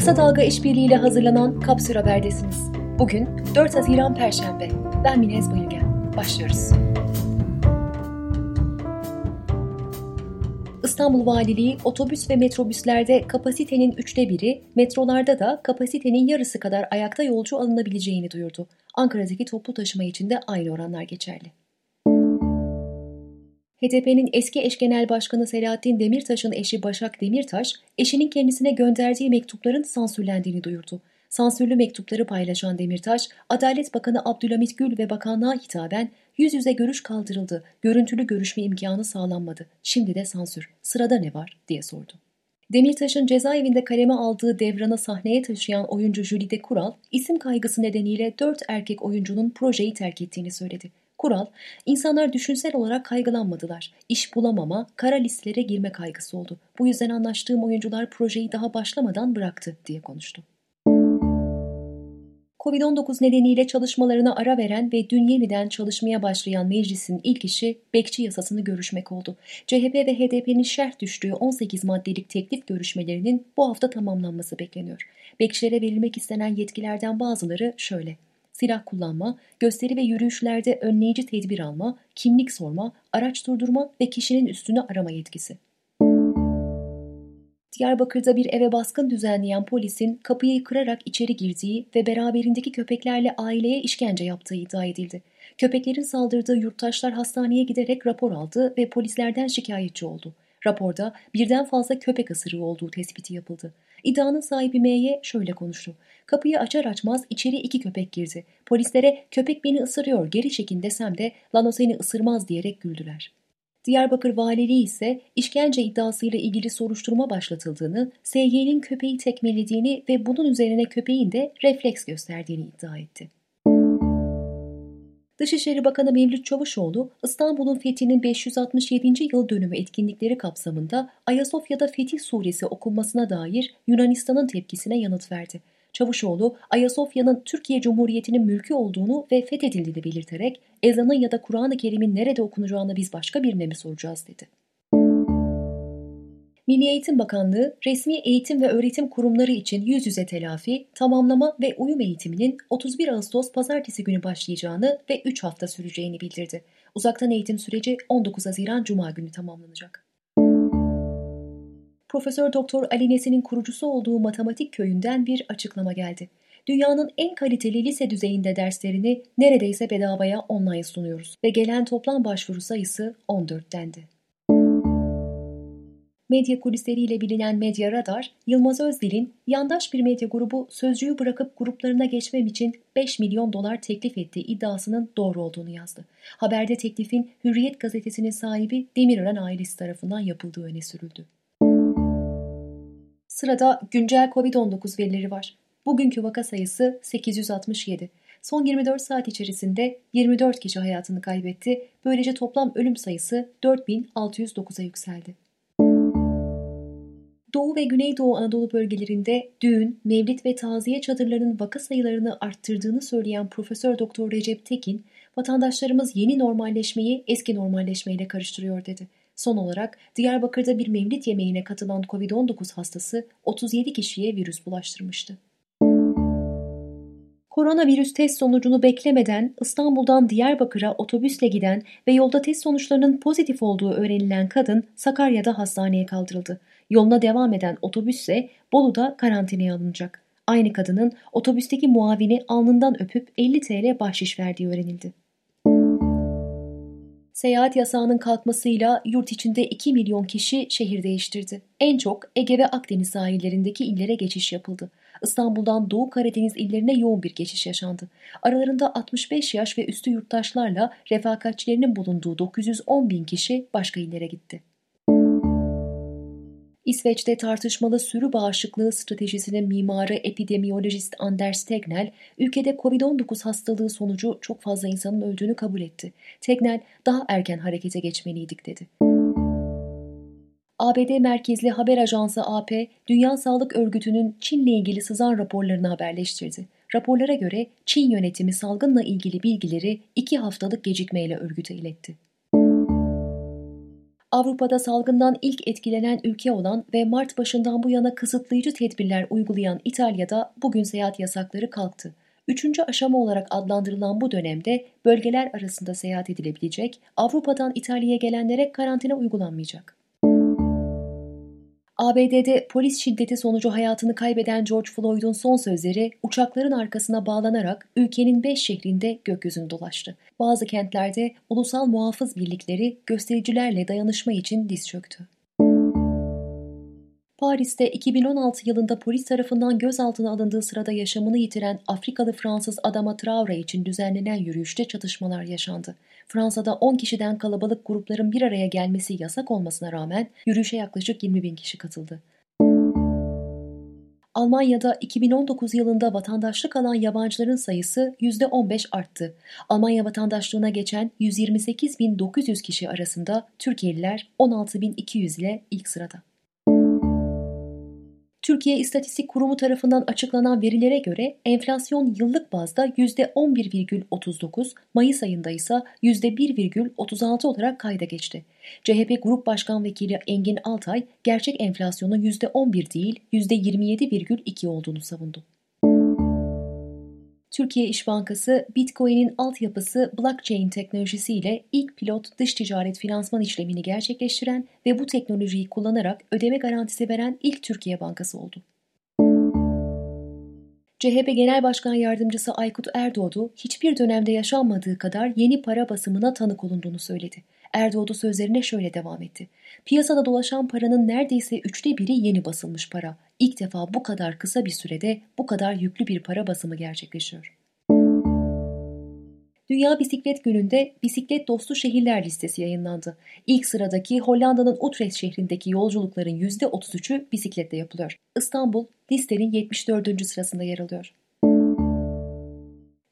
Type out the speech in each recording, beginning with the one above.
Kısa Dalga işbirliğiyle hazırlanan Kapsül Haber'desiniz. Bugün 4 Haziran Perşembe. Ben Minez Bayılgen. Başlıyoruz. İstanbul Valiliği otobüs ve metrobüslerde kapasitenin üçte biri, metrolarda da kapasitenin yarısı kadar ayakta yolcu alınabileceğini duyurdu. Ankara'daki toplu taşıma için de aynı oranlar geçerli. HDP'nin eski eş genel başkanı Selahattin Demirtaş'ın eşi Başak Demirtaş, eşinin kendisine gönderdiği mektupların sansürlendiğini duyurdu. Sansürlü mektupları paylaşan Demirtaş, Adalet Bakanı Abdülhamit Gül ve bakanlığa hitaben yüz yüze görüş kaldırıldı, görüntülü görüşme imkanı sağlanmadı, şimdi de sansür, sırada ne var diye sordu. Demirtaş'ın cezaevinde kaleme aldığı devranı sahneye taşıyan oyuncu Jülide Kural, isim kaygısı nedeniyle dört erkek oyuncunun projeyi terk ettiğini söyledi. Kural, insanlar düşünsel olarak kaygılanmadılar. İş bulamama, kara listelere girme kaygısı oldu. Bu yüzden anlaştığım oyuncular projeyi daha başlamadan bıraktı diye konuştu. Covid-19 nedeniyle çalışmalarına ara veren ve dün yeniden çalışmaya başlayan meclisin ilk işi bekçi yasasını görüşmek oldu. CHP ve HDP'nin şerh düştüğü 18 maddelik teklif görüşmelerinin bu hafta tamamlanması bekleniyor. Bekçilere verilmek istenen yetkilerden bazıları şöyle silah kullanma, gösteri ve yürüyüşlerde önleyici tedbir alma, kimlik sorma, araç durdurma ve kişinin üstünü arama yetkisi. Diyarbakır'da bir eve baskın düzenleyen polisin kapıyı kırarak içeri girdiği ve beraberindeki köpeklerle aileye işkence yaptığı iddia edildi. Köpeklerin saldırdığı yurttaşlar hastaneye giderek rapor aldı ve polislerden şikayetçi oldu. Raporda birden fazla köpek ısırığı olduğu tespiti yapıldı. İddianın sahibi M'ye şöyle konuştu. Kapıyı açar açmaz içeri iki köpek girdi. Polislere köpek beni ısırıyor geri çekin desem de lan seni ısırmaz diyerek güldüler. Diyarbakır Valiliği ise işkence iddiasıyla ilgili soruşturma başlatıldığını, SY'nin köpeği tekmelediğini ve bunun üzerine köpeğin de refleks gösterdiğini iddia etti. Dışişleri Bakanı Mevlüt Çavuşoğlu, İstanbul'un fethinin 567. yıl dönümü etkinlikleri kapsamında Ayasofya'da Fetih Suresi okunmasına dair Yunanistan'ın tepkisine yanıt verdi. Çavuşoğlu, Ayasofya'nın Türkiye Cumhuriyeti'nin mülkü olduğunu ve fethedildiğini belirterek ezanın ya da Kur'an-ı Kerim'in nerede okunacağını biz başka birine mi soracağız dedi. Milli Eğitim Bakanlığı, resmi eğitim ve öğretim kurumları için yüz yüze telafi, tamamlama ve uyum eğitiminin 31 Ağustos pazartesi günü başlayacağını ve 3 hafta süreceğini bildirdi. Uzaktan eğitim süreci 19 Haziran Cuma günü tamamlanacak. Profesör Doktor Ali Nesin'in kurucusu olduğu matematik köyünden bir açıklama geldi. Dünyanın en kaliteli lise düzeyinde derslerini neredeyse bedavaya online sunuyoruz ve gelen toplam başvuru sayısı 14 dendi. Medya kulisleriyle bilinen Medya Radar, Yılmaz Özdil'in yandaş bir medya grubu sözcüğü bırakıp gruplarına geçmem için 5 milyon dolar teklif ettiği iddiasının doğru olduğunu yazdı. Haberde teklifin Hürriyet gazetesinin sahibi Demirören ailesi tarafından yapıldığı öne sürüldü. Sırada güncel COVID-19 verileri var. Bugünkü vaka sayısı 867. Son 24 saat içerisinde 24 kişi hayatını kaybetti. Böylece toplam ölüm sayısı 4609'a yükseldi. Doğu ve Güneydoğu Anadolu bölgelerinde düğün, mevlit ve taziye çadırlarının vaka sayılarını arttırdığını söyleyen Profesör Doktor Recep Tekin, vatandaşlarımız yeni normalleşmeyi eski normalleşmeyle karıştırıyor dedi. Son olarak Diyarbakır'da bir mevlit yemeğine katılan COVID-19 hastası 37 kişiye virüs bulaştırmıştı. Koronavirüs test sonucunu beklemeden İstanbul'dan Diyarbakır'a otobüsle giden ve yolda test sonuçlarının pozitif olduğu öğrenilen kadın Sakarya'da hastaneye kaldırıldı. Yoluna devam eden otobüs ise Bolu'da karantinaya alınacak. Aynı kadının otobüsteki muavini alnından öpüp 50 TL bahşiş verdiği öğrenildi. Seyahat yasağının kalkmasıyla yurt içinde 2 milyon kişi şehir değiştirdi. En çok Ege ve Akdeniz sahillerindeki illere geçiş yapıldı. İstanbul'dan Doğu Karadeniz illerine yoğun bir geçiş yaşandı. Aralarında 65 yaş ve üstü yurttaşlarla refakatçilerinin bulunduğu 910 bin kişi başka illere gitti. İsveç'te tartışmalı sürü bağışıklığı stratejisinin mimarı epidemiyolojist Anders Tegnell, ülkede COVID-19 hastalığı sonucu çok fazla insanın öldüğünü kabul etti. Tegnell, daha erken harekete geçmeliydik dedi. ABD merkezli haber ajansı AP, Dünya Sağlık Örgütü'nün Çin'le ilgili sızan raporlarını haberleştirdi. Raporlara göre Çin yönetimi salgınla ilgili bilgileri iki haftalık gecikmeyle örgüte iletti. Avrupa'da salgından ilk etkilenen ülke olan ve Mart başından bu yana kısıtlayıcı tedbirler uygulayan İtalya'da bugün seyahat yasakları kalktı. Üçüncü aşama olarak adlandırılan bu dönemde bölgeler arasında seyahat edilebilecek, Avrupa'dan İtalya'ya gelenlere karantina uygulanmayacak. ABD'de polis şiddeti sonucu hayatını kaybeden George Floyd'un son sözleri uçakların arkasına bağlanarak ülkenin beş şehrinde gökyüzünü dolaştı. Bazı kentlerde ulusal muhafız birlikleri göstericilerle dayanışma için diz çöktü. Paris'te 2016 yılında polis tarafından gözaltına alındığı sırada yaşamını yitiren Afrikalı Fransız Adama Traore için düzenlenen yürüyüşte çatışmalar yaşandı. Fransa'da 10 kişiden kalabalık grupların bir araya gelmesi yasak olmasına rağmen yürüyüşe yaklaşık 20 bin kişi katıldı. Almanya'da 2019 yılında vatandaşlık alan yabancıların sayısı %15 arttı. Almanya vatandaşlığına geçen 128.900 kişi arasında Türkiye'liler 16.200 ile ilk sırada. Türkiye İstatistik Kurumu tarafından açıklanan verilere göre enflasyon yıllık bazda %11,39, Mayıs ayında ise %1,36 olarak kayda geçti. CHP Grup Başkan Vekili Engin Altay, gerçek enflasyonun %11 değil %27,2 olduğunu savundu. Türkiye İş Bankası, Bitcoin'in altyapısı blockchain teknolojisiyle ilk pilot dış ticaret finansman işlemini gerçekleştiren ve bu teknolojiyi kullanarak ödeme garantisi veren ilk Türkiye Bankası oldu. CHP Genel Başkan Yardımcısı Aykut Erdoğdu, hiçbir dönemde yaşanmadığı kadar yeni para basımına tanık olunduğunu söyledi. Erdoğdu sözlerine şöyle devam etti. Piyasada dolaşan paranın neredeyse üçte biri yeni basılmış para. İlk defa bu kadar kısa bir sürede bu kadar yüklü bir para basımı gerçekleşiyor. Dünya Bisiklet Günü'nde bisiklet dostu şehirler listesi yayınlandı. İlk sıradaki Hollanda'nın Utrecht şehrindeki yolculukların %33'ü bisikletle yapılıyor. İstanbul listenin 74. sırasında yer alıyor.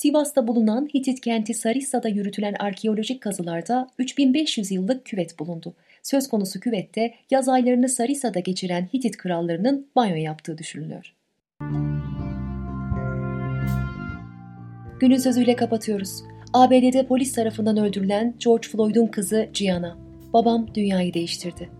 Sivas'ta bulunan Hitit kenti Sarissa'da yürütülen arkeolojik kazılarda 3500 yıllık küvet bulundu. Söz konusu küvette yaz aylarını Sarissa'da geçiren Hitit krallarının banyo yaptığı düşünülüyor. Günün sözüyle kapatıyoruz. ABD'de polis tarafından öldürülen George Floyd'un kızı Gianna. Babam dünyayı değiştirdi.